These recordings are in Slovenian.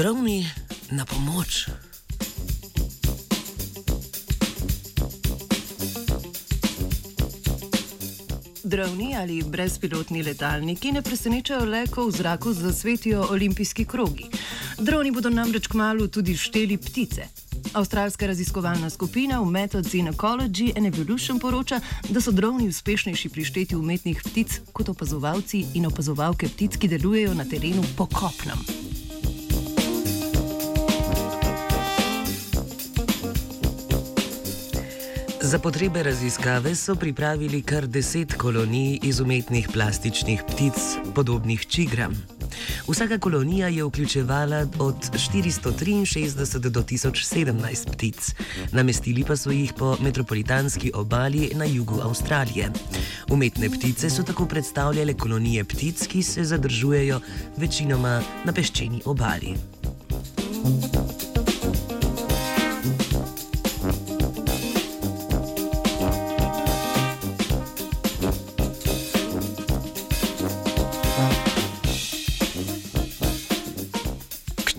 Droni na pomoč. Droni ali brezpilotni letalniki ne presenečajo le, ko v zraku zasvetijo olimpijski krogi. Droni bodo namreč kmalo tudi šteli ptice. Avstralska raziskovalna skupina v Methods in Ecology and Evolution poroča, da so droni uspešnejši pri štetju umetnih ptic kot opazovalci in opazovalke ptic, ki delujejo na terenu po kopnem. Za potrebe raziskave so pripravili kar deset kolonij iz umetnih plastičnih ptic, podobnih čigram. Vsaka kolonija je vključevala od 463 do 1017 ptic, namestili pa so jih po metropolitanski obali na jugu Avstralije. Umetne ptice so tako predstavljale kolonije ptic, ki se zadržujejo večinoma na peščeni obali.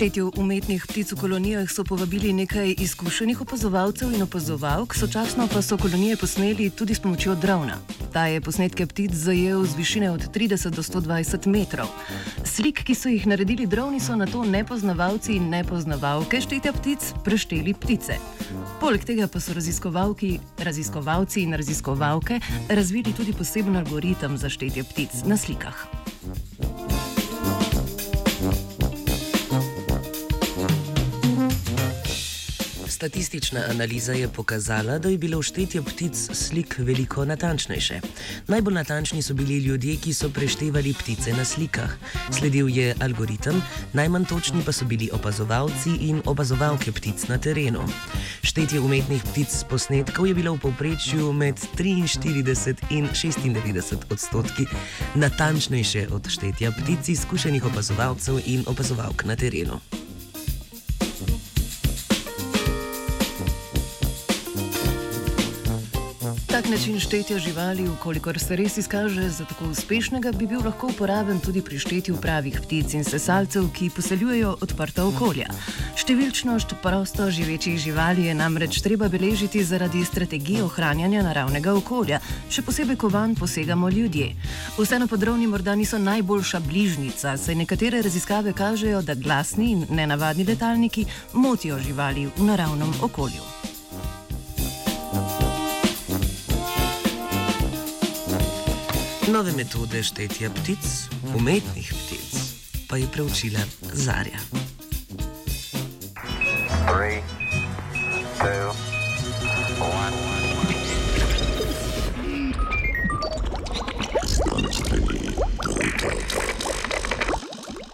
Štetju umetnih ptic v kolonijah so povabili nekaj izkušenih opazovalcev in opazovalk, sočasno pa so kolonije posneli tudi s pomočjo drona. Ta je posnetke ptic zajel z višine od 30 do 120 metrov. Slik, ki so jih naredili droni, so na to nepoznavalci in nepoznavalke štetja ptic prešteli ptice. Poleg tega pa so raziskovalci in raziskovalke razvili tudi poseben algoritem za štetje ptic na slikah. Statistična analiza je pokazala, da je bilo štetje ptic slik veliko natančnejše. Najbolj natančni so bili ljudje, ki so preštevali ptice na slikah. Sledil je algoritem, najmanj točni pa so bili opazovalci in opazovalke ptic na terenu. Štetje umetnih ptic s posnetkov je bilo v povprečju med 43 in 96 odstotki natančnejše od štetja ptic izkušenih opazovalcev in opazovalk na terenu. Tak način štetja živali, ukolikor se res izkaže za tako uspešnega, bi bil lahko uporaben tudi pri štetju pravih ptic in sesalcev, ki poseljujejo odprta okolja. Številčnost prosto živečih živali je namreč treba beležiti zaradi strategije ohranjanja naravnega okolja, še posebej, ko van posegamo ljudje. Vseeno podrobni morda niso najboljša bližnica, saj nekatere raziskave kažejo, da glasni in nenavadni letalniki motijo živali v naravnem okolju. Nove metode štetja ptic, umetnih ptic, pa je preučila Zarja. Three,